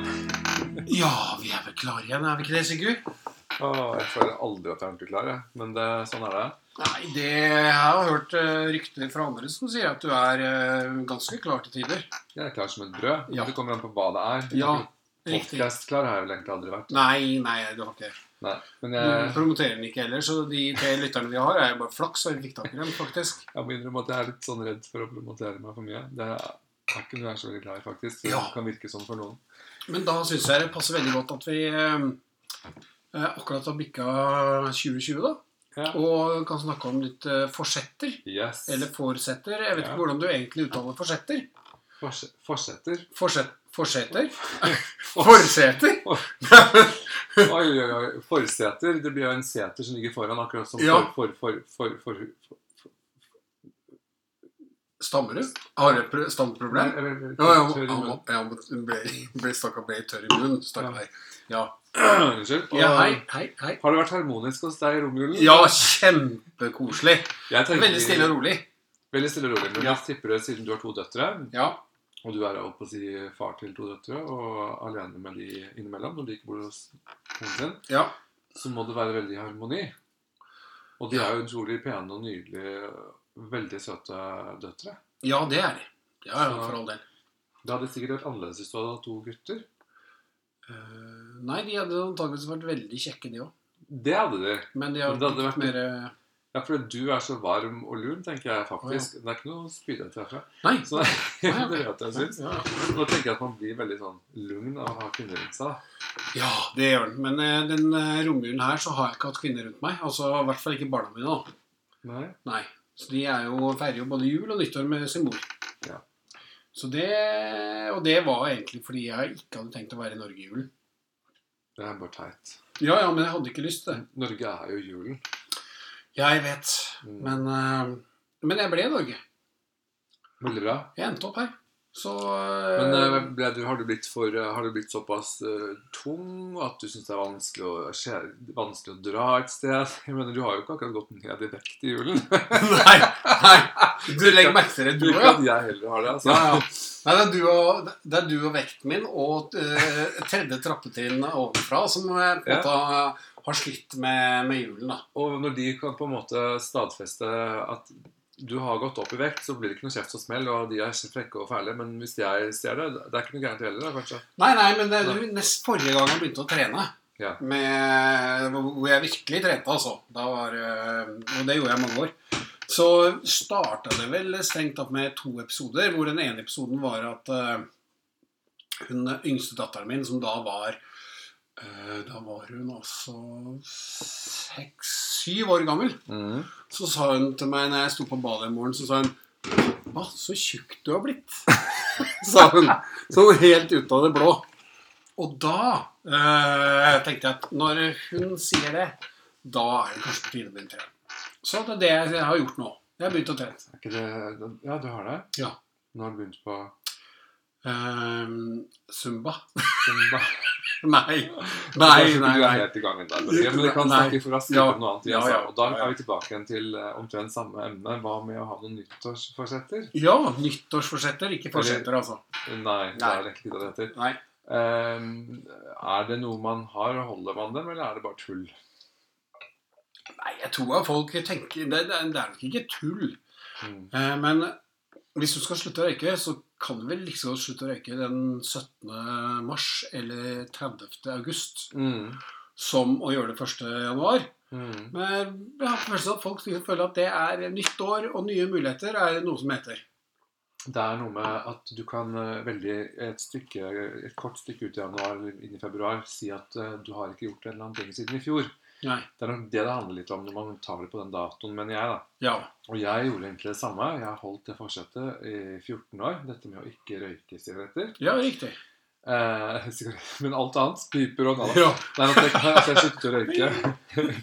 igjen. Ja, vi er vel klare igjen, er vi ikke det, Sigurd? Åh, jeg føler aldri at jeg er ordentlig klar, jeg. Men det, sånn er det. Nei, det Jeg har hørt eh, rykter fra andre som sier at du er eh, ganske klar til tider. Jeg er klar som et brød. Ja. Det kommer an på hva det er. Ja, riktig. Podcast-klar har jeg vel egentlig aldri vært. Nei, nei, du har ikke det. Nei. Men Du promoterer den ikke heller, så de tre lytterne vi har, er bare flaks og fikk tak i dem, faktisk. jeg må innrømme at jeg er litt sånn redd for å promotere meg for mye. Det er ikke noe jeg er så veldig glad i, faktisk. Det Ja. Kan virke sånn for noen. Men da syns jeg det passer veldig godt at vi eh, eh, akkurat har bikka 2020, da. Ja. Og kan snakke om litt eh, forsetter. Yes. Eller forsetter. Jeg vet Ja. ikke hvordan du egentlig uttaler forsetter. Forse- Forsetter. Forset, forseter? Forseter? Oi, oi, oi. Forseter. Det blir jo en seter som ligger foran, akkurat som Ja. for, for, for, for, Stammer du? Har du et stammeproblem? jeg ble- ble- Ja, munnen. ja, han ble, ble stakkar ble tørr i munnen. Stakkar. Ja. Unnskyld. Ja, hei, hei, hei. Har det vært harmonisk hos deg i romjulen? Ja, kjempekoselig. Jeg Veldig stille og rolig. Veldig stille og rolig. Men jeg tipper det siden du har to døtre, Ja. og du er oppe å si far til to døtre, og alene med de innimellom når de ikke bor hos moren sin, ja. så må det være veldig harmoni. Og de er jo utrolig pene og nydelige, veldig søte døtre. Ja, det er de. Ja, ja, for all del. Det hadde sikkert vært annerledes hvis du hadde hatt to gutter. Uh, nei, de hadde antakeligvis vært veldig kjekke, de òg. Det hadde de. Men de har Men hadde vært- mer Ja, for du er så varm og lun, tenker jeg faktisk. Det er ikke noe spydete herfra. Nei. Så ja, det vet jeg syns. Ja, ja. Nå tenker jeg at man blir veldig sånn lugn av å ha kvinner rundt seg. ja, det gjør den. Men uh, den uh, romjulen her så har jeg ikke hatt kvinner rundt meg. Altså i hvert fall ikke barna mine. da. Nei? Nei. Så de er jo, feirer jo både jul og nyttår med sin mor. Ja. Så det, Og det var egentlig fordi jeg ikke hadde tenkt å være i Norge i julen. Det er bare teit. Ja, ja, men jeg hadde ikke lyst til det. Norge er jo julen. Jeg vet. Mm. Men, eh, men jeg ble i Norge. Veldig bra. Jeg endte opp her. Så uh, Men eh, ble du, har, du for, eh, har du blitt såpass uh, tung at du syns det er vanskelig å, skje- vanskelig å dra et sted? Jeg mener, Du har jo ikke akkurat gått ned i vekt i julen. Nei, nei. Du legger merke til det, du òg, ja. jeg heller har det. altså. Ja, ja. Nei, det er, du og, det er du og vekten min og uh, tredje trappetrinn ovenfra som eh, på en Ja. måte har slitt med, med julen. da. Og når de kan på en måte stadfeste at du har gått opp i vekt, så blir det ikke noe kjeft og smell, og de er frekke og fæle. Men hvis jeg ser det, det er ikke noe gærent heller, kanskje. Nei, nei, men det, du, nest forrige gang jeg begynte å trene, Ja. med, hvor jeg virkelig trente, altså da var, eh, Og det gjorde jeg mange år. Så starta det vel strengt tatt med to episoder, hvor den ene episoden var at uh, hun yngste datteren min, som da var Da var hun altså seks-syv år gammel. Mm. Så sa hun til meg når jeg sto på badet en morgen, så sa hun Hva, så tjukk du har blitt. sa hun. Så helt ut av det blå. Og da eh, tenkte jeg at når hun sier det, da er det kanskje på tide å begynne å trene. Så det er det jeg har gjort nå. Jeg har begynt å trene. Ja, du har det? Ja. Nå har du begynt på Ehm, Zumba. Zumba. Nei. Nei, nei, nei. helt i gang ennå. Men vi kan snakke for raskt Ja. om noe annet. Ja, altså. ja. Og da er vi tilbake igjen til eh, omtrent samme emne. Hva med å ha noen nyttårsforsetter? Ja, nyttårsforsetter, ikke forsetter, altså. Nei, det er det det heter. Nei. Um, er det noe man har, og holder man dem, eller er det bare tull? Nei, jeg tror at folk tenker Det, det, det er nok ikke tull. Mm. Uh, men hvis du skal slutte å røyke, så kan vel liksom slutte å røyke den 17. mars eller 30. august Mm. som å gjøre det 1. januar. Mm. Men jeg har følelsen at folk føler at det er nytt år og nye muligheter er noe som heter. Det er noe med at du kan eh, veldig et, stykke, et kort stykke ut i januar eller inn i februar si at eh, du har ikke gjort en eller annen ting siden i fjor. Nei. Det er nok det det handler litt om når man tar det på den datoen, mener jeg. da. Ja. Og jeg gjorde egentlig det samme. Jeg har holdt det forsettet i 14 år. Dette med å ikke røyke sigaretter. Ja, riktig. Eh, men alt annet. Piper og nada. Ja. Nei, altså, jeg, sluttet å røyke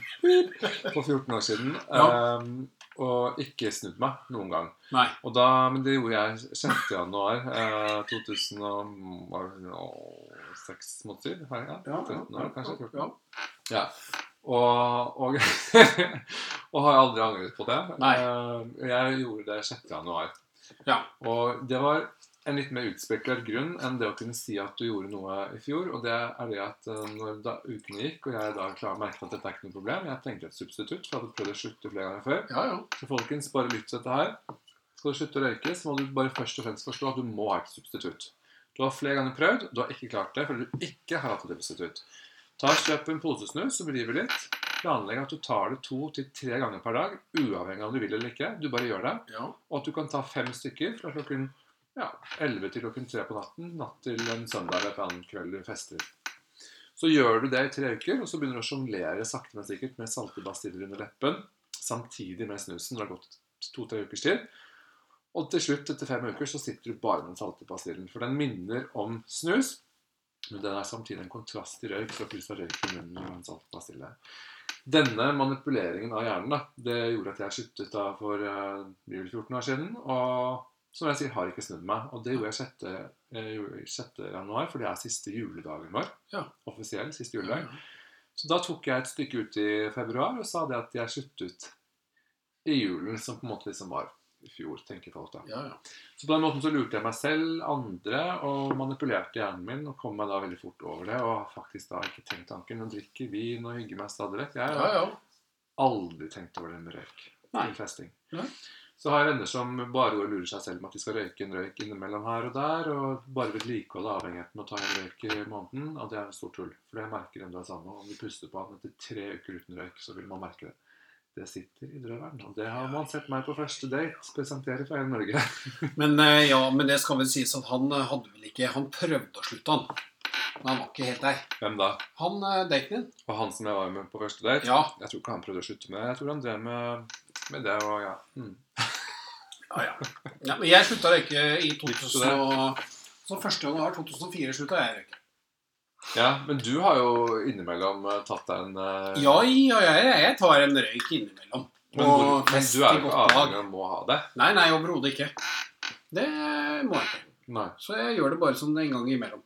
for 14 år siden. Ja. eh, og ikke snudd meg noen gang. Nei. Og da, men det gjorde jeg 6. januar eh, 2006 mot si. Ja, 13 år, kanskje. 14. Ja. Og, og, og har aldri angret på det. Nei. Eh, Jeg gjorde det 6. januar. Ja. Og det var en litt mer utspekulert grunn enn det å kunne si at du gjorde noe i fjor. Og det er det at eh, når da ukene gikk, og jeg da klar merket at dette er ikke noe problem Jeg tenkte et substitutt, for jeg hadde prøvd å slutte flere ganger før. Ja, ja. Så folkens, bare lytt til dette her. Skal du slutte å røyke, så må du bare først og fremst forstå at du må ha et substitutt. Du har flere ganger prøvd, du har ikke klart det fordi du ikke har hatt et substitutt. Ta og Kjøp en posesnus som river litt. Planlegg at du tar det to til tre ganger per dag, uavhengig av om du vil eller ikke. Du bare gjør det. ja. Og at du kan ta fem stykker fra klokken ja, 11 til klokken 3 på natten, natt til en søndag eller en annen kveld du fester. Så gjør du det i tre uker, og så begynner du å sjonglere sakte, men sikkert med salte bastiller under leppen, samtidig med snusen når det har gått to-tre ukers tid. Og til slutt, etter fem uker, så sitter du bare med den salte pastillen. For den minner om snus, men den er samtidig en kontrast til røyk. Så plutselig har røyk i munnen og alt var stille. Denne manipuleringen av hjernen da, det gjorde at jeg sluttet da for uh, 14 år siden. Og som jeg sier, har ikke snudd meg. Og det gjorde jeg 6. eh, 6. januar, for det er siste juledagen vår. Ja. Offisiell siste juledag. Så da tok jeg et stykke ut i februar og sa det at jeg sluttet i julen, som på en måte liksom var fjor, tenker folk da. ja, ja. Så på den måten så lurte jeg meg selv, andre, og manipulerte hjernen min, og kom meg da veldig fort over det, og faktisk da ikke tenkt tanken. Nå drikker vin og hygge meg stadig vekk. Jeg har ja. aldri tenkt over det med røyk. Nei. Til festing. Nei. Så har jeg venner som bare går og lurer seg selv med at de skal røyke en røyk innimellom her og der, og bare vedlikeholde avhengigheten med å ta en røyk i måneden. Og det er en stor tull. For jeg merker enda det samme. Om du puster på ham etter tre uker uten røyk, så vil man merke det. Det sitter i drøvelen. Og det har man sett meg på første date presentere for hele Norge. Men, eh, ja, men det skal vel sies at han eh, hadde vel ikke Han prøvde å slutte, han. Men han var ikke helt der. Hvem da? Han eh, daten din? Og han som jeg var med på første date? Ja. Jeg tror ikke han prøvde å slutte med det. Jeg tror han drev med, med det og ja. Mm. Ja, ja. ja men jeg slutta å røyke i 2000 og, Så 1. januar 2004 slutta jeg å røyke. Ja, men du har jo innimellom eh, tatt deg en uh... Ja, ja, jeg, jeg tar en røyk innimellom. men, hvor, men du er jo ikke avhengig av å ha det. Nei, nei, overhodet ikke. Det må jeg ikke. Nei. Så jeg gjør det bare sånn en gang imellom.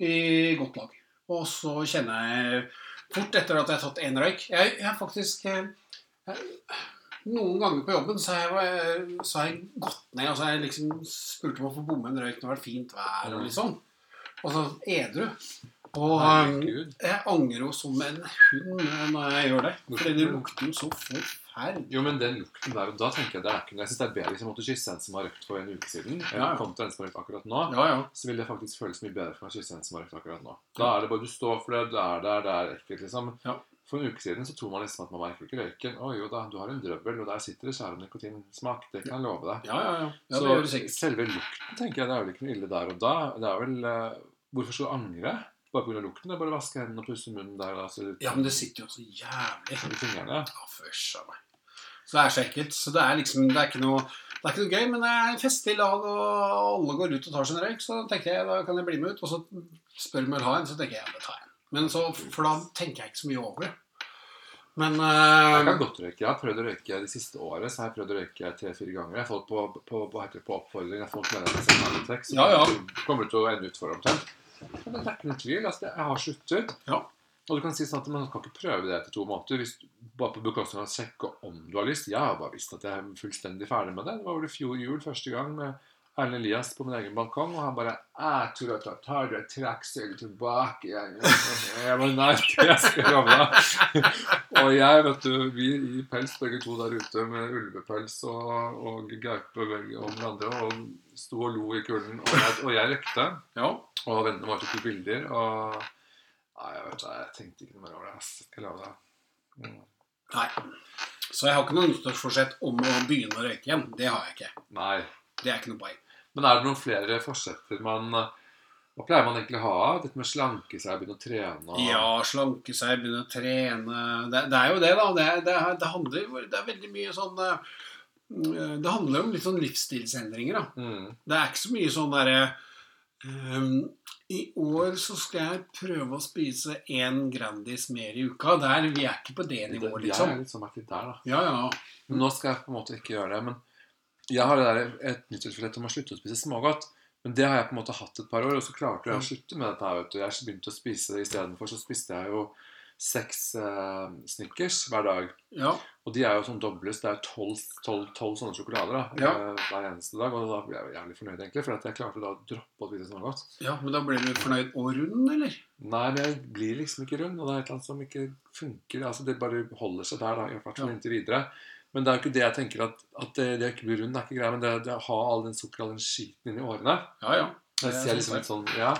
I godt lag. Og så kjenner jeg fort etter at jeg har tatt én røyk Jeg, jeg har faktisk eh, jeg, Noen ganger på jobben så har jeg, jeg gått ned og så har jeg liksom spurt om å få bomme en røyk når det har vært fint vær. og litt sånn. Og så edru. Og Herregud. jeg angrer jo som en hund når jeg gjør det. Fordi det lukter jo så forferdelig. Jo, men den lukten der og da tenker jeg det er ikke noe Jeg syns det er bedre hvis jeg måtte kysse en som har røkt for en uke siden, Ja, ja. til en som har røkt akkurat nå. Ja, ja. Så vil det faktisk føles mye bedre for meg å kysse en som har røkt akkurat nå. Da er det bare du står for det, du er der, det er ekkelt, liksom. Ja. For en uke siden så tror man liksom at man merker ikke røyken. Å jo da, du har en drøbbel, og der sitter det skjære nikotinsmak. Det kan jeg love deg. Ja, ja, ja. så det selve lukten tenker jeg det er vel ikke noe ille der og da. Det er vel uh, Hvorfor skal du angre? Bare pga. lukten? Det er bare å vaske hendene og pusse munnen der. Da, så Ja, men det sitter jo så jævlig. i fingrene. Ja, fysj meg. Så det er så ekkelt. Så det er liksom Det er ikke noe det er ikke noe gøy, men det er en festlig lag, og alle går ut og tar en røyk. Så tenker jeg da kan jeg bli med ut. Og så spør vil ha en, så tenker jeg ja, det tar jeg. Men så, For da tenker jeg ikke så mye over det. Men Jeg kan eh, godt røyke. Jeg har prøvd å røyke de siste året. Så jeg har prøvd å røyke tre-fire ganger. Jeg har fått på, på, på, på oppfordring. Jeg har fått med meg en trekk, så Ja, ja. kommer til å ende ut for omtrent. Men det er ikke noen tvil. Altså, jeg har sluttet. Ja. Og du kan si sånn at Man kan ikke prøve det etter to måneder. Hvis du, bare på bekostning av å sjekke om du har lyst. Jeg har bare visst at jeg er fullstendig ferdig med det. Det var vel i fjor jul første gang med Erlend Elias på min egen balkong, og han bare 'Jeg tror at jeg tar det trekkseilet tilbake igjen.' Jeg var nær det skal jeg love deg. Og jeg, vet du, vi i pels begge to der ute med ulvepels og, og gaupe om hverandre og sto og lo i kulden. Og jeg, og jeg røykte, ja. og vennene våre tok bilder, og Nei, jeg vet ikke, jeg tenkte ikke noe mer over det. Skal jeg love deg. Mm. Nei. Så jeg har ikke noe nyttårsforsett om å begynne å røyke igjen. Det har jeg ikke. Nei. Det er ikke noe poeng. Men er det noen flere forsetter man Hva pleier man egentlig å ha? Dette med slanke seg, begynne å trene og Ja, slanke seg, begynne å trene det, det er jo det, da. Det, det, det handler Det er veldig mye sånn eh, Det handler om litt sånn livsstilsendringer, da. mm. Det er ikke så mye sånn derre um, I år så skal jeg prøve å spise én Grandis mer i uka. Der, vi er ikke på det nivået, liksom. Jeg er litt sånn der, da. Ja, ja. Men nå skal jeg på en måte ikke gjøre det. Men jeg har det der, et nyttårsforsett om å slutte å spise smågodt. Men det har jeg på en måte hatt et par år, og så klarte jeg å slutte med dette. her, vet du. Jeg begynte å spise istedenfor. Så spiste jeg jo seks eh, Snickers hver dag. Ja. Og de er jo sånn dobles. Det er tolv sånne sjokolader da, Ja. eh, hver eneste dag. Og da ble jeg jævlig fornøyd, egentlig, for at jeg klarte da å droppe å spise smågodt. ja, men da ble du fornøyd og rund, eller? Nei, men jeg blir liksom ikke rund, og det er et eller annet som ikke funker. Altså, Det bare holder seg der, da, i hvert fall Ja. inntil videre. Men det er jo ikke det jeg tenker at, at det, det å ikke bli rund, er ikke greia. Men det, det å ha all den sukker all den skiten inni årene Ja, ja. Jeg er ser liksom det. litt sånn Ja,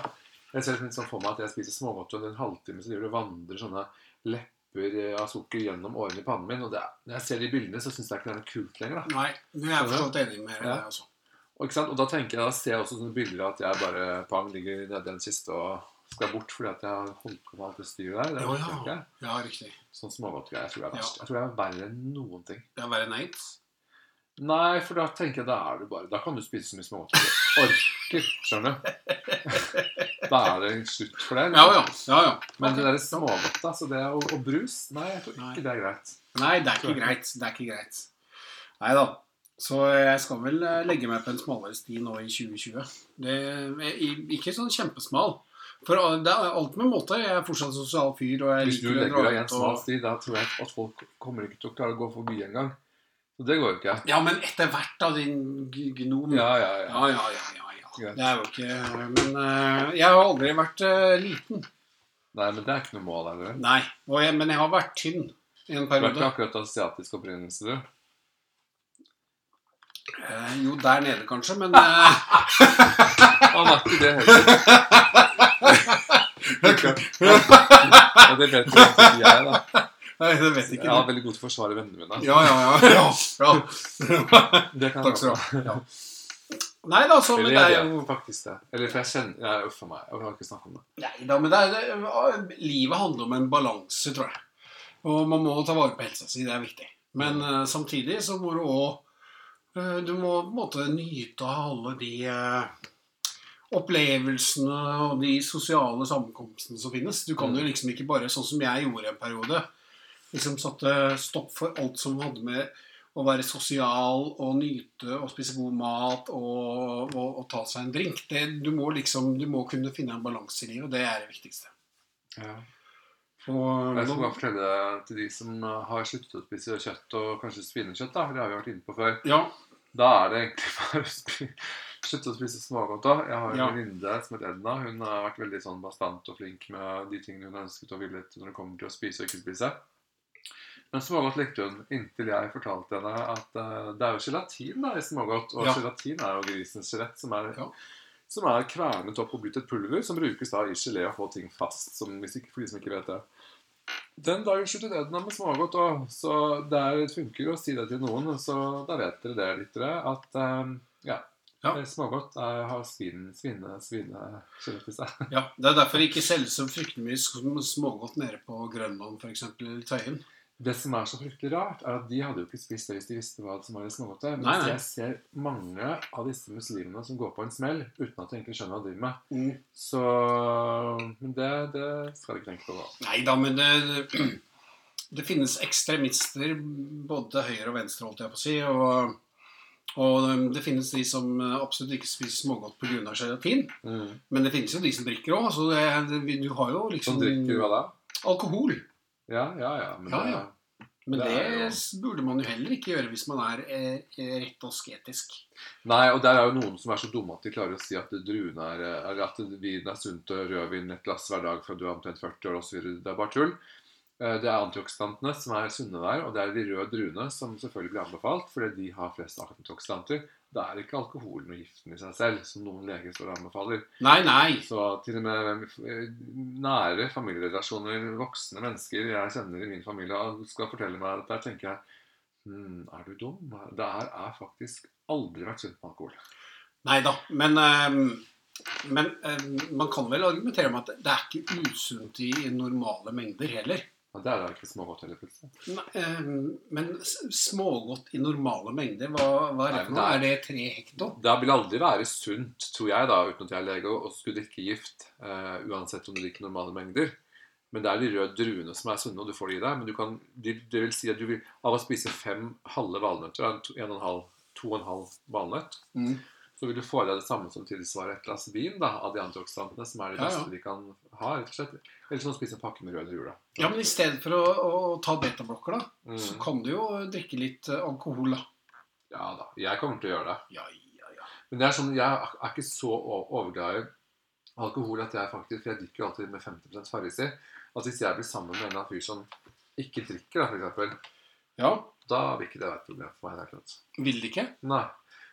jeg ser liksom sånn for meg at jeg spiser smågodt, og en halvtime så driver det og vandrer sånne lepper eh, av sukker gjennom årene i pannen min. Og det, når jeg ser de bildene, så syns jeg ikke det er noe kult lenger. da Nei, jeg er forstått enig med Ja. altså. Og, og da tenker jeg, da ser jeg også sånne bilder at jeg bare pang ligger nede i den kiste og skal bort fordi at jeg har holdt på med alt det styret der. Det Jo, ja. ikke. Ja, riktig. Sånn smågodtgreier. Jeg tror det er Ja. verst. Jeg tror det er verre enn noen ting. Det er verre enn aids. Nei, for da tenker jeg da er du bare Da kan du spise så mye smågodt du orker. Skjønner du? Da er det slutt for det. Ja, ja. ja, ja. Men okay. det derre smågodt, altså det og, og brus Nei, jeg tror Nei. ikke det er greit. Nei, det er ikke greit. Det er ikke greit. Nei da. Så jeg skal vel eh, legge meg på en smalere sti nå i 2020. Det ikke sånn kjempesmal. For eh, det er alt med måte. Jeg er fortsatt sosial fyr, og jeg Hvis du legger deg i en smal sti, da tror jeg at folk kommer ikke til å klare å gå forbi engang. Så det går jo ikke. Ja, men etter hvert, da, din gnom. Ja, ja, ja. ja, ja. ja. Det er jo ikke Men eh, jeg har aldri vært eh, liten. Nei, men det er ikke noe mål heller. Nei. Og jeg, men jeg har vært tynn i en Du er ikke periode. akkurat asiatisk opprinnelse, du. Jo, der nede kanskje, men Han er ikke det heller. Og det vet jo ikke jeg, da. Nei, det vet ikke Jeg er veldig god til å forsvare vennene mine. Ja, ja, ja. ja, ja. Det kan Takk skal du ha. Ja. Nei da, så men det er jo faktisk det. Eller for jeg kjenner Nei, Uff a meg. Jeg kan ikke snakke om det. Nei da, men det er, det, livet handler om en balanse, tror jeg. Og man må ta vare på helsa si, det er viktig. Men uh, samtidig så må du òg Du må på en måte nyte av alle de eh, opplevelsene og de sosiale sammenkomstene som finnes. Du kan jo Mm. liksom ikke bare, sånn som jeg gjorde en periode, liksom satte stopp for alt som hadde med å være sosial og nyte og spise god mat og, og, og ta seg en drink. Det, du må liksom, du må kunne finne en balanse i livet, og det er det viktigste. Ja. Og, Jeg skal bare fortelle det til de som har sluttet å spise kjøtt og kanskje svinekjøtt. da, for Det har vi vært inne på før. ja, Da er det egentlig bare å spi- slutte å spise smågodt. da. Jeg har en Ja. venninne som heter Edna. Hun har vært veldig sånn bastant og flink med de tingene hun ønsket og villet når det kommer til å spise og ikke spise. Men smågodt likte hun inntil jeg fortalte henne at uh, det er jo gelatin da i smågodt. Og Ja. gelatin er jo grisens skjelett, som er, Ja. som er kvernet opp og blitt et pulver som brukes da i gelé og få ting fast. Som, hvis ikke, for de som ikke vet det. Den dagen sluttet Edna med smågodt, òg, så det funker å si det til noen. Så da vet dere det, lyttere, at um, ja, Ja. smågodt er, har svin, svine, svine i seg. ja. Det er derfor det ikke selges så fryktelig mye sm- smågodt nede på Grønland, f.eks. eller Tøyen. Det som er så fryktelig rart, er at de hadde jo ikke spist det hvis de visste hva som var i smågodtet. Nei, nei. jeg ser mange av disse muslimene som går på en smell uten at de egentlig skjønner hva de driver med. Mm. Så Men det, det skal de ikke tenke på. da. Nei da, men det, det, det finnes ekstremister både høyre og venstre, holdt jeg på å si. Og, og det finnes de som absolutt ikke spiser smågodt pga. gelatin. Men det finnes jo de som drikker òg. Altså det- det- du har jo liksom Som drikker hva da? alkohol. Ja, ja, ja. Men Ja, ja. Men Det det, er burde man jo heller ikke gjøre hvis man er eh, eh, rett og sketisk. Nei, og der er jo noen som er så dumme at de klarer å si at druene er Eller at vin er sunt og rødvin et glass hver dag fra du er omtrent 40 år osv. Det er bare tull. Eh, Det er antioksidantene som er sunne der, og det er de røde druene som selvfølgelig blir anbefalt fordi de har flest antioksidanter. Det er ikke alkoholen og giften i seg selv som noen leger står og anbefaler. Nei, nei. Så til og med eh, nære familierelasjoner, voksne mennesker jeg kjenner i min familie, skal fortelle meg dette, tenker jeg hm, Er du dum? Det her er faktisk aldri vært sunt med alkohol. Nei da. Men, eh, men eh, man kan vel argumentere med at det er ikke usunt i normale mengder heller. Og det er det ikke smågodt heller, plutselig. Nei, eh, men smågodt i normale mengder, hva, hva er det for noe? Er det tre hekto? Det vil aldri være sunt, tror jeg, da, uten at jeg er lege, å skulle drikke gift. eh, uansett om du drikker normale mengder. Men det er de røde druene som er sunne, og du får de i deg. Men du kan, det, det vil si at du vil, av å spise fem halve valnøtter, en en og en halv, to og en halv valnøtt, Mm. Så vil du få i deg det samme som tilsvarer et glass vin da, av de antioksidantene som er det Ja, ja. beste vi kan ha. rett og slett. Eller sånn å spise en pakke med rød jula. Ja, men i stedet for å, å ta betablokker, da, så Mm. kan du jo drikke litt eh, alkohol, da. Ja da, jeg kommer til å gjøre det. Ja, ja, ja. Men det er sånn, jeg er ikke så overglad i alkohol at jeg faktisk For jeg drikker jo alltid med 50 farris i. At hvis jeg blir sammen med en eller annen fyr som ikke drikker, da, eksempel, Ja, da vil ikke det være et problem for meg. Vil det ikke? Nei.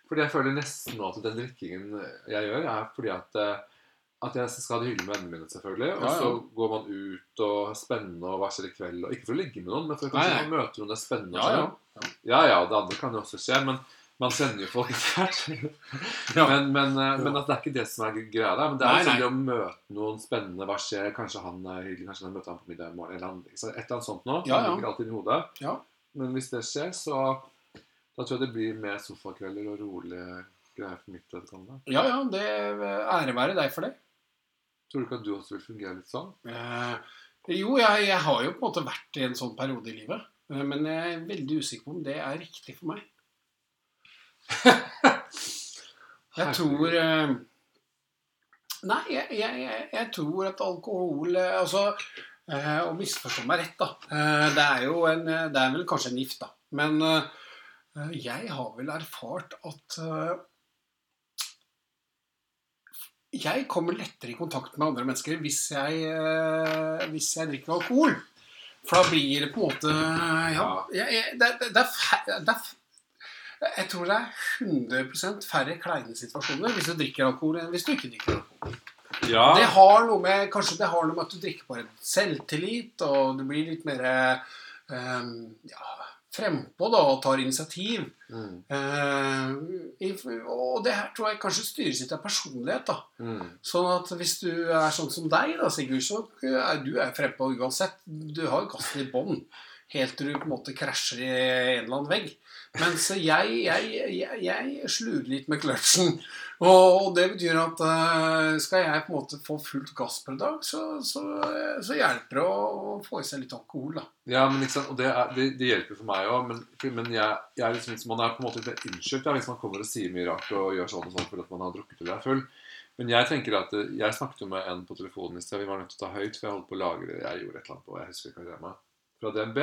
Fordi jeg føler nesten at den drikkingen jeg gjør, er fordi at, eh, at jeg skal ha det hyggelig med vennene mine, selvfølgelig. Og så går man ut og spenner spennende og hva skjer i kveld. Og ikke for å ligge med noen, men for å kanskje man møter noen det er spennende. Ja, ja. sånn. ja, ja, det andre kan jo også skje, men man kjenner jo folk etter hvert. Men, men, eh, men at det er ikke det som er greia der. Men det er Nei, nei. å møte noen spennende. Hva skjer? Kanskje han er hyggelig, kanskje han møter han på middag i morgen. Eller et eller annet sånt nå. Ja, ja. alltid i hodet. Ja. Men hvis det skjer, så da tror jeg det blir mer sofakvelder og rolige greier for mitt vedkommende. Ja, ja, det ære være deg for det. Tror du ikke at du også vil fungere litt sånn? Eh, jo, jeg, jeg har jo på en måte vært i en sånn periode i livet. Eh, Men jeg er veldig usikker på om det er riktig for meg. Jeg tror eh, Nei, jeg, jeg, jeg, tror at alkohol eh, Altså, eh, å misforstå meg rett, da. Det er jo en Det er vel kanskje en gift, da. Men eh, jeg har vel erfart at eh, jeg kommer lettere i kontakt med andre mennesker hvis jeg, eh, hvis jeg drikker alkohol. For da blir det på en måte Ja, jeg, jeg, det, det, det er, det er Jeg tror det er 100% færre kleine situasjoner hvis du drikker alkohol enn hvis du ikke drikker alkohol. Ja. Det har noe med, kanskje det har noe med at du drikker bare selvtillit, og du blir litt mer um, ja, frempå da, og tar initiativ. Mm. Eh, og det her tror jeg kanskje styres litt av personlighet. da. Mm. Sånn at hvis du er sånn som deg, da, Sigurd, så er du er frempå uansett. Du har jo gassen i bånn helt til du på en måte krasjer i en eller annen vegg. Mens jeg, jeg, jeg, jeg slurer litt med kløtsjen. Og det betyr at uh, skal jeg på en måte få fullt gass per dag, så, så, så hjelper det å få i seg litt alkohol, da. Ja, men liksom, og det, er, det, det hjelper for meg òg, men, men jeg, er liksom, man er på en måte litt unnskyldt ja, hvis man kommer og sier mye rart og gjør sånn og sånn fordi man har drukket eller er full. Men jeg tenker at eh, jeg snakket jo med en på telefonen i sted. Vi var nødt til å ta høyt, for jeg holdt på å lagre Jeg gjorde et eller annet på, jeg husker ikke hva det var, fra DNB.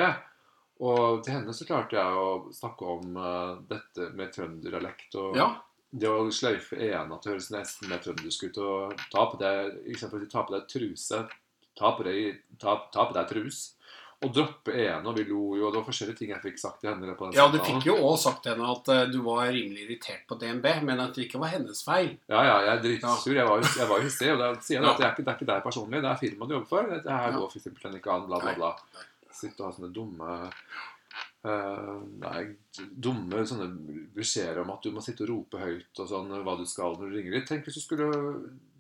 Og til henne så klarte jeg å snakke om uh, dette med trønderdialekt. Og Ja, det å sløyfe ena til høres nesten mer trøndersk ut. Og ta på deg eksempelvis ta på deg truse, ta på deg, ta, ta på deg trus. Og droppe ene, og vi lo jo, og det var forskjellige ting jeg fikk sagt til henne. på den ja du fikk jo òg sagt til henne at uh, du var rimelig irritert på DNB, men at det ikke var hennes feil. Ja, ja, jeg er dritsur. Jeg var, jeg var hissig. Og da sier jeg Ja. at det er, ikke, det er ikke deg personlig, det er firmaet du jobber for. Det her Ja. går for eksempel ikke an, bla, bla, Nei. Sitte og ha sånne dumme Uh, Nei, dumme sånne beskjeder om at du må sitte og rope høyt og sånn hva du skal når du ringer dit. Tenk hvis du skulle,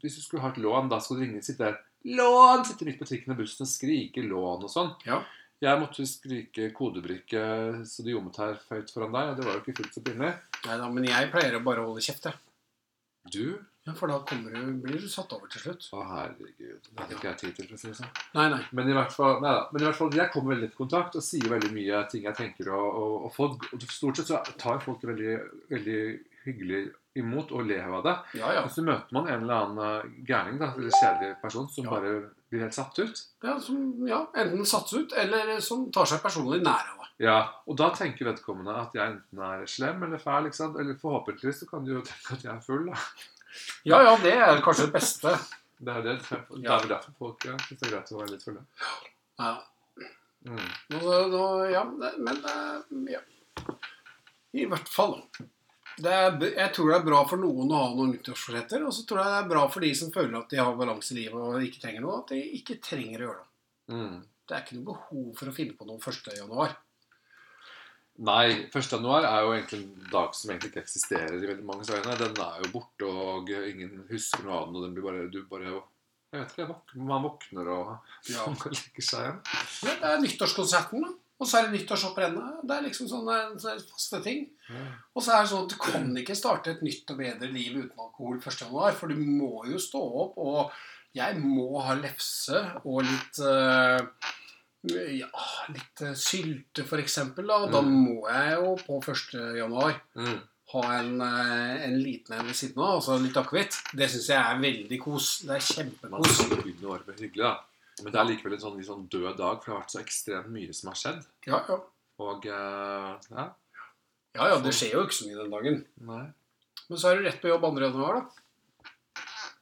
hvis du skulle ha et lån, da skulle du ringe sitte der Lån! Sitte midt på trikken og bussen og skrike lån og sånn. Ja. Jeg måtte skrike kodebrikke så det gjorde her høyt foran deg, og det var jo ikke fullt så pinlig. Neida, men jeg pleier å bare holde kjeft, jeg. Du? Ja, for da du, blir du satt over til slutt. Å, herregud. Det hadde ikke jeg tid til, for å si det sånn. Nei, nei. Men i hvert fall, nei da, men i hvert fall jeg kommer veldig i kontakt og sier veldig mye ting jeg tenker. Og, og, og folk, og stort sett så tar folk det veldig, veldig hyggelig imot og ler av det. Ja, ja. Og så møter man en eller annen gærning, da, eller kjedelig person, som Ja. bare blir helt satt ut. ja, som, ja enten satt ut, eller som tar seg personlig nær av det. Ja, Og da tenker vedkommende at jeg enten er slem eller fæl. ikke sant? Eller forhåpentligvis så kan du jo tenke at jeg er full. da. Ja, ja, det er kanskje det beste. Det er det, det er vel derfor folk ja, syns det er greit å være litt fulle. Ja, Mm. nå, nå, ja men eh, ja. I hvert fall. Det er, jeg tror det er bra for noen å ha noen nyttårsforsetter, og så tror jeg det er bra for de som føler at de har balanse i livet og ikke trenger noe, at de ikke trenger å gjøre noe. Mm. Det er ikke noe behov for å finne på noe 1. Nei, 1. januar er jo egentlig en dag som egentlig ikke eksisterer i veldig mange øyne. Den er jo borte, og ingen husker noe av den, og den blir bare Du bare Jeg vet ikke, man våkner og Ja. legger seg igjen. Ja, det er nyttårskonserten, da. Og så er det nyttårshopprennet. Det er liksom sånne, sånne faste ting. Og så er det sånn at du kan ikke starte et nytt og bedre liv uten alkohol 1. januar, for du må jo stå opp, og jeg må ha lefse og litt eh, ja, litt eh, sylte, eksempel. Da. da Mm. må jeg jo på 1. januar Mm. ha en, eh, en liten en ved siden av, altså litt akevitt, det syns jeg er veldig kos. Det er kjempekos. hyggelig, da. Men det er likevel en sånn, litt sånn død dag, for det har vært så ekstremt mye som har skjedd. Ja, ja. Og eh, ja, ja, ja, det skjer jo ikke så mye den dagen. nei. Men så er du rett på jobb 2. januar, da.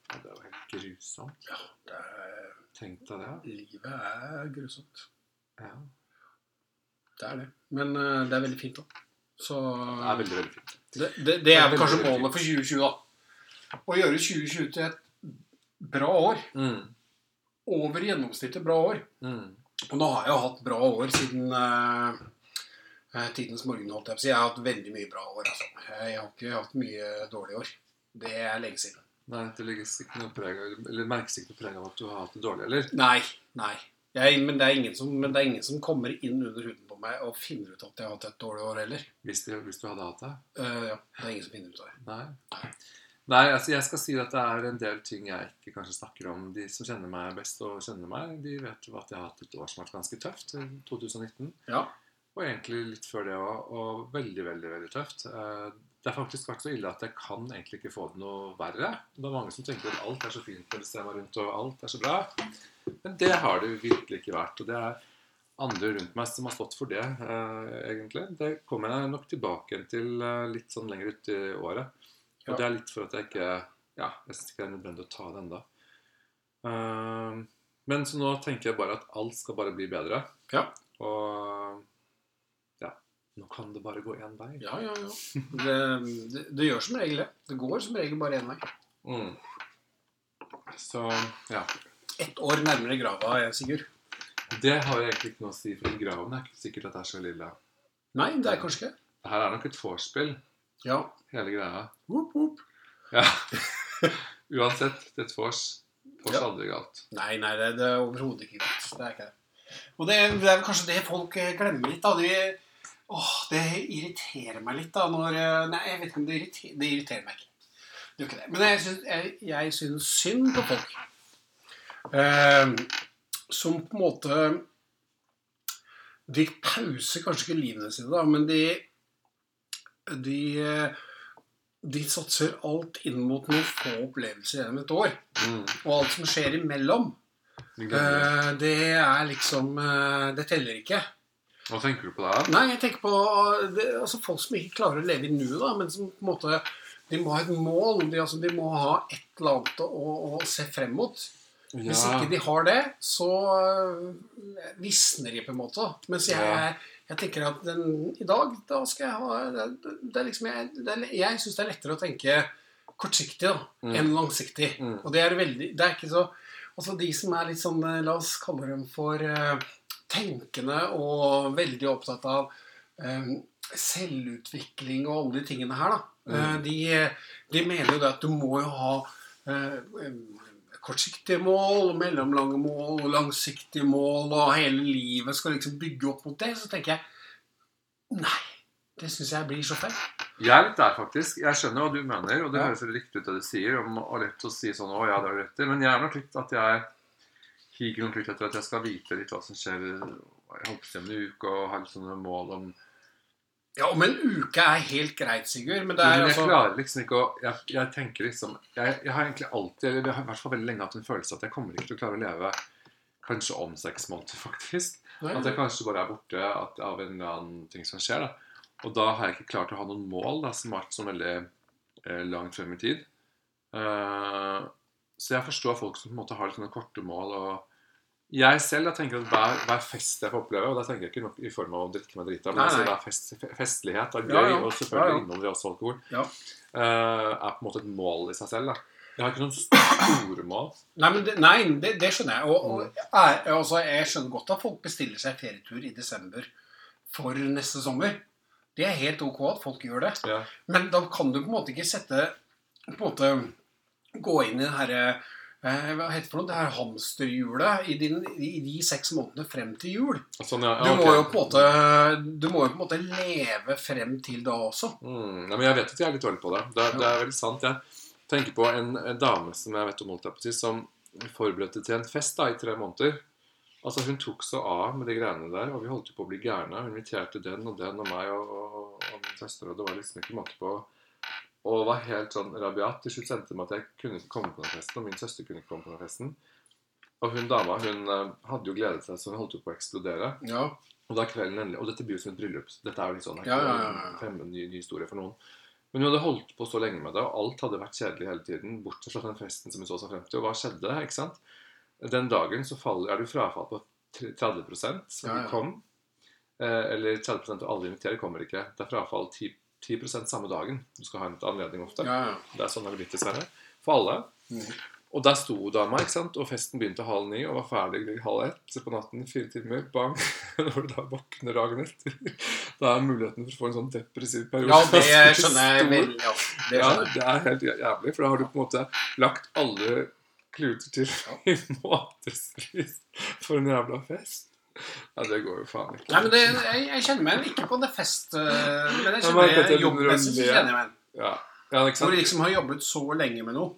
Det er jo helt grusomt. Ja, Det er, Tenk deg det. livet er grusomt. Ja. Det er det. Men uh, det er veldig fint, da. Så Det er veldig, veldig fint. det, det, det er veldig, kanskje målet for 2020, da. Å gjøre 2020 til et bra år. Mm. Over gjennomsnittet bra år. Mm. Og nå har jeg jo hatt bra år siden eh, tidens morgen, holdt jeg på å si. Jeg har hatt veldig mye bra år, altså. Jeg har ikke hatt mye dårlige år. Det er lenge siden. Nei, det legges ikke noe preg av Eller merkes ikke noe preg av at du har hatt det dårlig, eller? Nei. Nei. Jeg, men, det er ingen som, men det er ingen som kommer inn under huden på meg og finner ut at jeg har hatt et dårlig år heller. Hvis, det, hvis du hadde hatt det? Uh, ja, det er ingen som finner ut av det. Nei. Nei, altså jeg skal si at det er en del ting jeg ikke kanskje snakker om. De som kjenner meg best og kjenner meg, de vet jo at jeg har hatt et år som har vært ganske tøft. eh, 2019. Ja. Og egentlig litt før det òg. Og veldig, veldig veldig tøft. Eh, Det har faktisk vært så ille at jeg kan egentlig ikke få det noe verre. Det er mange som tenker at alt er så fint når de ser meg rundt, og alt er så bra. Men det har det virkelig ikke vært. Og det er andre rundt meg som har stått for det, eh, egentlig. Det kommer jeg nok tilbake til eh, litt sånn lenger ut i året. Og Ja. det er litt for at jeg ikke Ja, jeg syns ikke det er nødvendig å ta det ennå. men så nå tenker jeg bare at alt skal bare bli bedre. Ja. Og nå kan det bare gå én vei. Ja, ja, ja. Det, det, det gjør som regel det. Det går som regel bare én vei. Mm. Så ja. Ett år nærmere grava, jeg, Sigurd. Det har jeg egentlig ikke noe å si, for graven er ikke sikkert at det er så lille. Nei, det er kanskje ikke. Her er nok et vorspiel, Ja. hele greia. Whoop, whoop. Ja. Uansett, det er et vors. Vors Ja. aldri galt. Nei, nei, det, det er overhodet ikke galt. Det er ikke det. Og det, det er kanskje det folk eh, glemmer litt. da. De, åh, det irriterer meg litt da når eh, Nei, jeg vet ikke om det irriterer, det irriterer meg ikke. Det gjør ikke det. Men jeg syns, jeg, jeg syns synd på folk. Eh, som på en måte De pauser kanskje ikke livene sine, da, men de de, de satser alt inn mot noen få opplevelser gjennom et år. Mm. Og alt som skjer imellom, eh, det er liksom eh, Det teller ikke. Hva tenker du på da? Nei, jeg tenker på det, altså folk som ikke klarer å leve i nuet, men som på en måte De må ha et mål. De, altså, de må ha et eller annet å, å se frem mot. Hvis ikke de har det, så øh, visner de på en måte. Mens jeg, Ja. jeg tenker at den, i dag, da skal jeg ha Det, det er liksom jeg, det er, jeg syns det er lettere å tenke kortsiktig da, Mm. enn langsiktig. Mm. Og det er veldig Det er ikke så Altså de som er litt sånn eh, La oss kalle dem for eh, tenkende og veldig opptatt av eh, selvutvikling og alle de tingene her, da. Mm. Eh, de, de mener jo det at du må jo ha eh, kortsiktige mål, mellomlange mål langsiktige mål, og hele livet skal liksom bygge opp mot det. Så tenker jeg nei. Det syns jeg blir så feil. Jeg er litt der, faktisk. Jeg skjønner hva du mener, og det Ja. høres riktig ut det du sier. Og lett å si sånn 'Å ja, det har du rett i'. Men jeg er nok litt at jeg higer nok litt etter at jeg skal vite litt hva som skjer jeg holdt i uka, om en uke, og har litt sånne mål om Ja, om en uke er helt greit, Sigurd, men det Men er jeg altså klarer liksom ikke å Jeg, jeg tenker liksom jeg, jeg har egentlig alltid, eller jeg har i hvert fall veldig lenge hatt en følelse at jeg kommer ikke til å klare å leve kanskje om seks måneder, faktisk. Nei, At jeg kanskje bare er borte at, av en eller annen ting som skjer. da. Og da har jeg ikke klart å ha noen mål da, som har vært så veldig eh, langt frem i tid. Eh, så jeg forstår folk som på en måte har litt sånne korte mål. og jeg selv jeg tenker at hver, hver fest jeg får oppleve, og da tenker jeg ikke nok i form av å drikke meg drita, men Nei, altså det er fest, fe- festlighet er Ja, gøy, ja. og selvfølgelig Ja, ja. det også alkohol, Ja. eh, er på en måte et mål i seg selv. da. Jeg har ikke noen store mål. Nei, men det, nei, det, det skjønner jeg. Og, og Mm. er, altså, jeg skjønner godt at folk bestiller seg ferietur i desember for neste sommer. Det er helt ok at folk gjør det. Ja. Men da kan du på en måte ikke sette på en måte Gå inn i det herre eh, Hva heter det for noe? Det her hamsterhjulet i, din, i de seks månedene frem til jul. Sånn, ja, Du ja, må ok. jo på en måte Du må jo på en måte leve frem til da også. Mm, ja, men jeg vet at jeg er litt dårlig på det. Det, det er veldig sant. Jeg tenker på en, en dame som jeg vet om holdt på som forberedte til en fest da, i tre måneder. Altså Hun tok så av med de greiene der, og vi holdt jo på å bli gærne. Hun inviterte den og den og meg og, og, og min søster, og det var liksom ikke måte på. Og var helt sånn rabiat. Til slutt sendte de at jeg kunne ikke komme på den festen, og min søster kunne ikke komme på den festen. Og hun dama hun eh, hadde jo gledet seg så hun holdt jo på å eksplodere. Ja. Og da kvelden endelig, og dette blir jo som et bryllup. Dette er jo litt sånn Ja, ja, ja, ja. fremme ny, ny historie for noen. Men hun hadde holdt på så lenge med det, og alt hadde vært kjedelig hele tiden. Bortsett fra den festen som hun så seg frem til. Og hva skjedde? ikke sant? Den dagen så faller, er det jo frafall på 30 som Ja, ja. kom. Eh, eller 30% av alle inviterer kommer ikke. Det er frafall 10, 10 samme dagen. Du skal ha en anledning ofte. Ja, ja. Det er sånn det har blitt dessverre. For alle. Mm. Og der sto dama, ikke sant? og festen begynte halv ni og var ferdig halv ett på natten. Fire timer. Bang. Når du da våkner dagen etter, da er muligheten for å få en sånn depressiv periode ja, det skjønner jeg vel. Ja, det Ja, skjønner det er helt jævlig, for da har du på en måte lagt alle kluter til i månedsvis for en jævla fest. Ja, det går jo faen ikke. Nei, men det, jeg, jeg kjenner meg. Ikke på det fest... øh, Men jeg kjenner jeg, jeg jobbmessig så kjenner jeg meg. Ja, ja Hvor jeg liksom har jobbet så lenge med noe,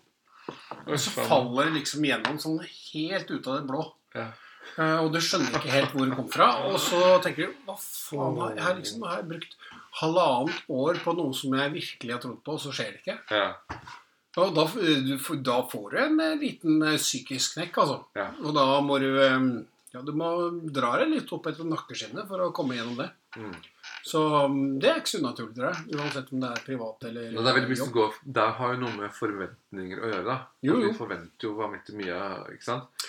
og så faller det liksom gjennom sånn helt ut av det blå. Ja. Eh, og du skjønner ikke helt hvor det kom fra. Og så tenker du Hva faen har jeg, har liksom, har jeg brukt halvannet år på noe som jeg virkelig har trodd på, og så skjer det ikke? Ja. Og da, da får du en eh, liten eh, psykisk knekk, altså. Ja. Og da må du eh, Ja, du må dra deg litt opp etter nakkeskinnet for å komme gjennom det. Mm. Så mm, det er ikke så unaturlig, tror jeg. Uansett om det er privat eller Men det er veldig mye som går Det har jo noe med forventninger å gjøre. da Jo, jo. Vi forventer jo vanvittig mye, ikke sant?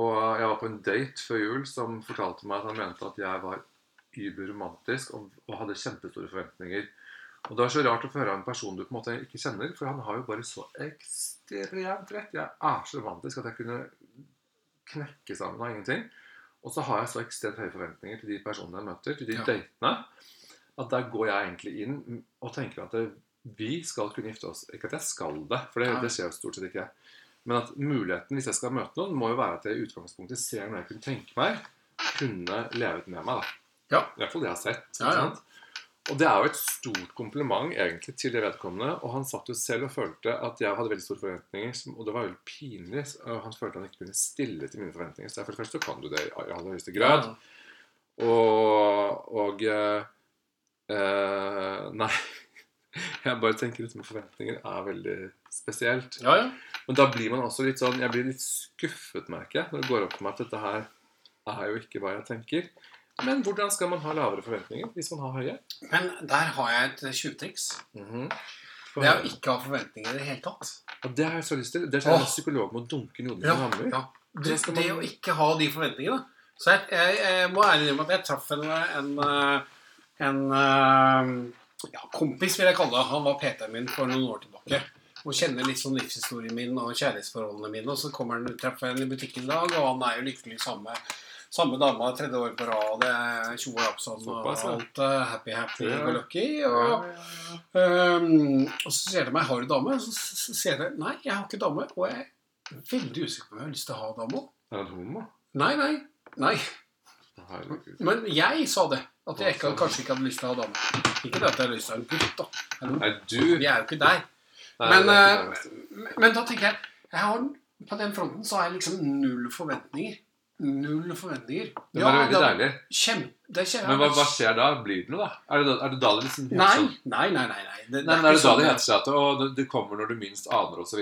Og jeg var på en date før jul som fortalte meg at han mente at jeg var überromantisk og, og hadde kjempestore forventninger. Og det er så rart å få høre av en person du på en måte ikke kjenner, for han har jo bare så ekstremt rett. Jeg er så romantisk at jeg kunne knekke sammen av ingenting. Og så har jeg så ekstremt høye forventninger til de personene jeg møter, til de Ja. datene, at der går jeg egentlig inn og tenker at det, vi skal kunne gifte oss. Ikke at jeg skal det, for det, det skjer jo stort sett ikke. Men at muligheten, hvis jeg skal møte noen, må jo være at jeg i utgangspunktet ser noe jeg kunne tenke meg kunne levet med meg. da. Ja. I hvert fall det jeg har sett. Ja, ja. Og det er jo et stort kompliment egentlig til det vedkommende. Og han satt jo selv og følte at jeg hadde veldig store forventninger, og det var veldig pinlig. Han følte han ikke kunne stille til mine forventninger. Så for det første kan du det i aller høyeste grad. Og, og eh, eh, Nei. Jeg bare tenker dette med forventninger er veldig spesielt. Ja, ja. Men da blir man også litt sånn Jeg blir litt skuffet, merker jeg, når det går opp for meg at dette her er jo ikke hva jeg tenker. Men hvordan skal man ha lavere forventninger hvis man har høye? Men der har jeg et tjuvtriks. Mhm. Det er å ikke ha forventninger i det hele tatt. Og det har jeg så lyst til. Det er sånn psykolog med må dunke noen Ja, hammer. ja. Det, man- det å ikke ha de forventningene. Så jeg, jeg, jeg må ærlig innrømme at jeg traff en, en, eh, en eh, ja, kompis, vil jeg kalle det. Han var PT-en min for noen år tilbake. Og kjenner litt sånn livshistorien min og kjærlighetsforholdene mine. Og så kommer han, treffer en i butikken i dag, og han er jo lykkelig samme, samme dama tredje år på rad. Tjo og japp sånn, og alt eh, happy, happy, Ja. go lucky. Og. Um, og så sier de meg 'Har du dame?' Og så sier jeg nei, jeg har ikke dame. Og jeg er veldig usikker på om jeg har lyst til å ha dame. Er du homo? Nei, nei. nei. Men jeg sa det. At jeg ikke, kanskje ikke hadde lyst til å ha dame. Ikke det at jeg har lyst til å ha en gutt, da. Hallo. Nei, du Vi er jo ikke der. Nei, Men, ikke eh, men da tenker jeg, jeg har, På den fronten så har jeg liksom null forventninger. Null forventninger. Det var veldig da- deilig. Kjempe, det kjenner Men hva, hva skjer da? Blir det noe, da? Er det da, er det, da det liksom Nei, sånn- nei, nei. nei, nei. Det, Nei, men er det da sånn det heter seg at å, det, det kommer når du minst aner, osv.?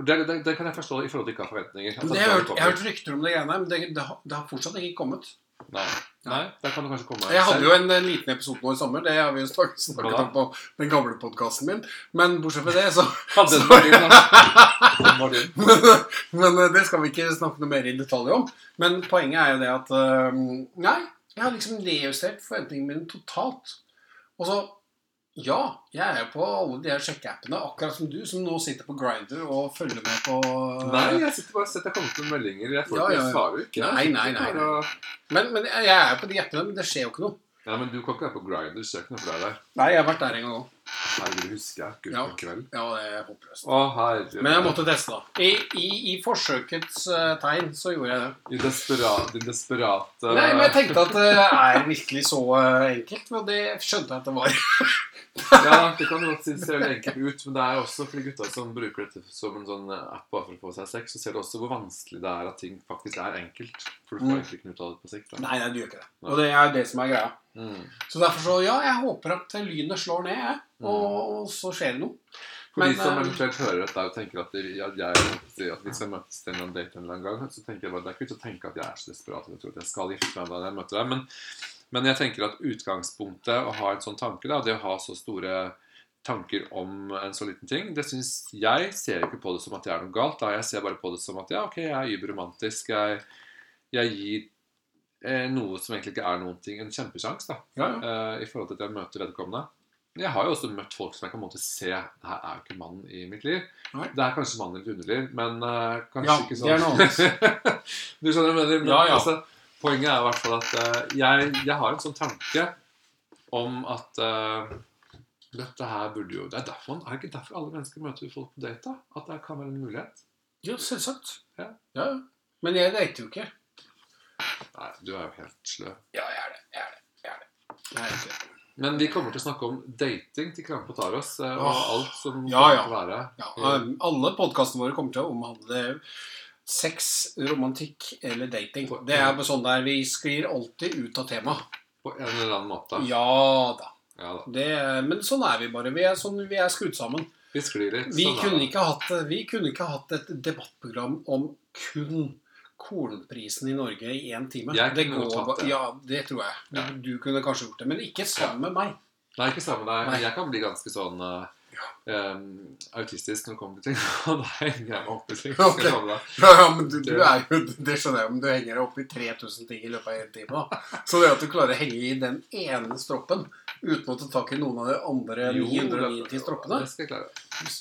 For det, det, det kan jeg forstå i forhold til ikke ha forventninger. det det jeg, har hørt, jeg har hørt rykter om det greiene, men det, det, har, det fortsatt ikke kommet. Nei. Nei, der kan det kanskje komme Jeg hadde jo en en liten episode nå i sommer. Det har vi jo snak- snakket om på den gamle podkasten min. Men bortsett fra det, så Ja, den Men eh, det skal vi ikke snakke noe mer i detalj om. Men poenget er jo det at eh, Nei, jeg har liksom nedjustert forventningene mine totalt. Og så Ja, jeg er på alle de her sjekkeappene, akkurat som du, som nå sitter på Grinder og følger med på Nei, jeg sitter bare og setter kommet meldinger. Jeg, får, Ja, ja, jeg svarer Nei. Nei, nei, nei, men, men jeg er på de appene, men det skjer jo ikke noe. Ja, men du kan ikke være på Grindr. Søk noe for deg der. Nei, jeg har vært der en gang òg. Herregud, husker jeg. Gud, Ja. kveld. Ja, det er håpløst. Å, herre. Men jeg måtte teste, da. I, i, i forsøkets uh, tegn så gjorde jeg det. I desperat, din desperate Nei, men jeg tenkte at det er virkelig så uh, enkelt. Men det skjønte jeg at det var. Ja, det kan jo godt se veldig enkelt ut, men det er også for de gutta som bruker dette som en sånn app bare for å få seg sex, så ser du også hvor vanskelig det er at ting faktisk er enkelt. For du får Mm. egentlig ikke ut av det på sikt. Da. Nei, nei, du gjør ikke det. Og det er det som er greia. Mm. Så derfor så, ja, jeg håper at lynet slår ned, jeg. Og, og så skjer det noe. For de som eh, eventuelt hører dette og tenker at, de, at, jeg, at vi skal møtes til en date en eller annen gang, så tenker jeg bare, det er ikke å tenke at jeg er så desperat at jeg tror at jeg skal gifte meg da jeg møter deg. Men, men jeg tenker at utgangspunktet å ha en sånn tanke, da, det å ha så store tanker om en så liten ting, det synes jeg ser ikke på det som at det er noe galt. da Jeg ser bare på det som at ja, ok, jeg er überromantisk. Jeg, jeg gir eh, noe som egentlig ikke er noen ting, en kjempesjanse da, Ja, ja. eh, i forhold til at jeg møter vedkommende. Jeg har jo også møtt folk som jeg kan måte se Det her er jo ikke mannen i mitt liv. Nei. Det er kanskje mannen i mitt underliv, men uh, kanskje Ja, ikke det sånn. er noe annet. du skjønner hva jeg mener? Men, Ja, ja. Altså, poenget er i hvert fall at uh, jeg, jeg har en sånn tanke om at uh, dette her burde jo Det er derfor, er det ikke derfor alle mennesker møter folk på date? da? At det kan være en mulighet? Jo, selvsagt. Ja. ja. Men jeg dater jo ikke. Nei, du er jo helt sløv. Ja, jeg er det. Jeg er det. Jeg er det. Jeg er ikke. Men vi kommer til å snakke om dating til Krampe tar oss, eh, og alt som ja, ja. være. Ja, alle podkastene våre kommer til å omhandle sex, romantikk eller dating. Det er sånn der vi sklir alltid ut av temaet. På en eller annen måte. Ja da. Ja da. Det, men sånn er vi bare. Vi er, sånn, vi er skrudd sammen. Vi sklir litt. Vi sånn kunne, ikke hatt, vi kunne ikke hatt et debattprogram om kun kornprisen i Norge i én time. Jeg det kunne går, hatt det. Ja, det tror jeg. Du, Ja. du kunne kanskje gjort det, men ikke sammen med meg. Nei, ikke sammen med deg. Jeg kan bli ganske sånn eh, em, autistisk når det kommer til ting. Og da henger jeg meg opp i ting. Ok. Skal jeg love deg. Ja, ja, men du, du er jo, Det skjønner jeg, men du henger deg opp i 3000 ting i løpet av én time. da. Så det at du klarer å henge i den ene stroppen uten å ta tak i noen av de andre 990 det- stroppene Det skal jeg klare.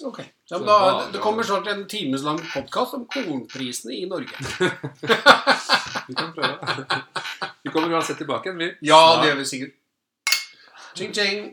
Okay. Ja, da, det kommer snart en timeslang podkast om kornprisene i Norge. Vi kan prøve. Vi kommer uansett tilbake igjen, vi. Ja, det gjør vi sikkert. Ching, ching.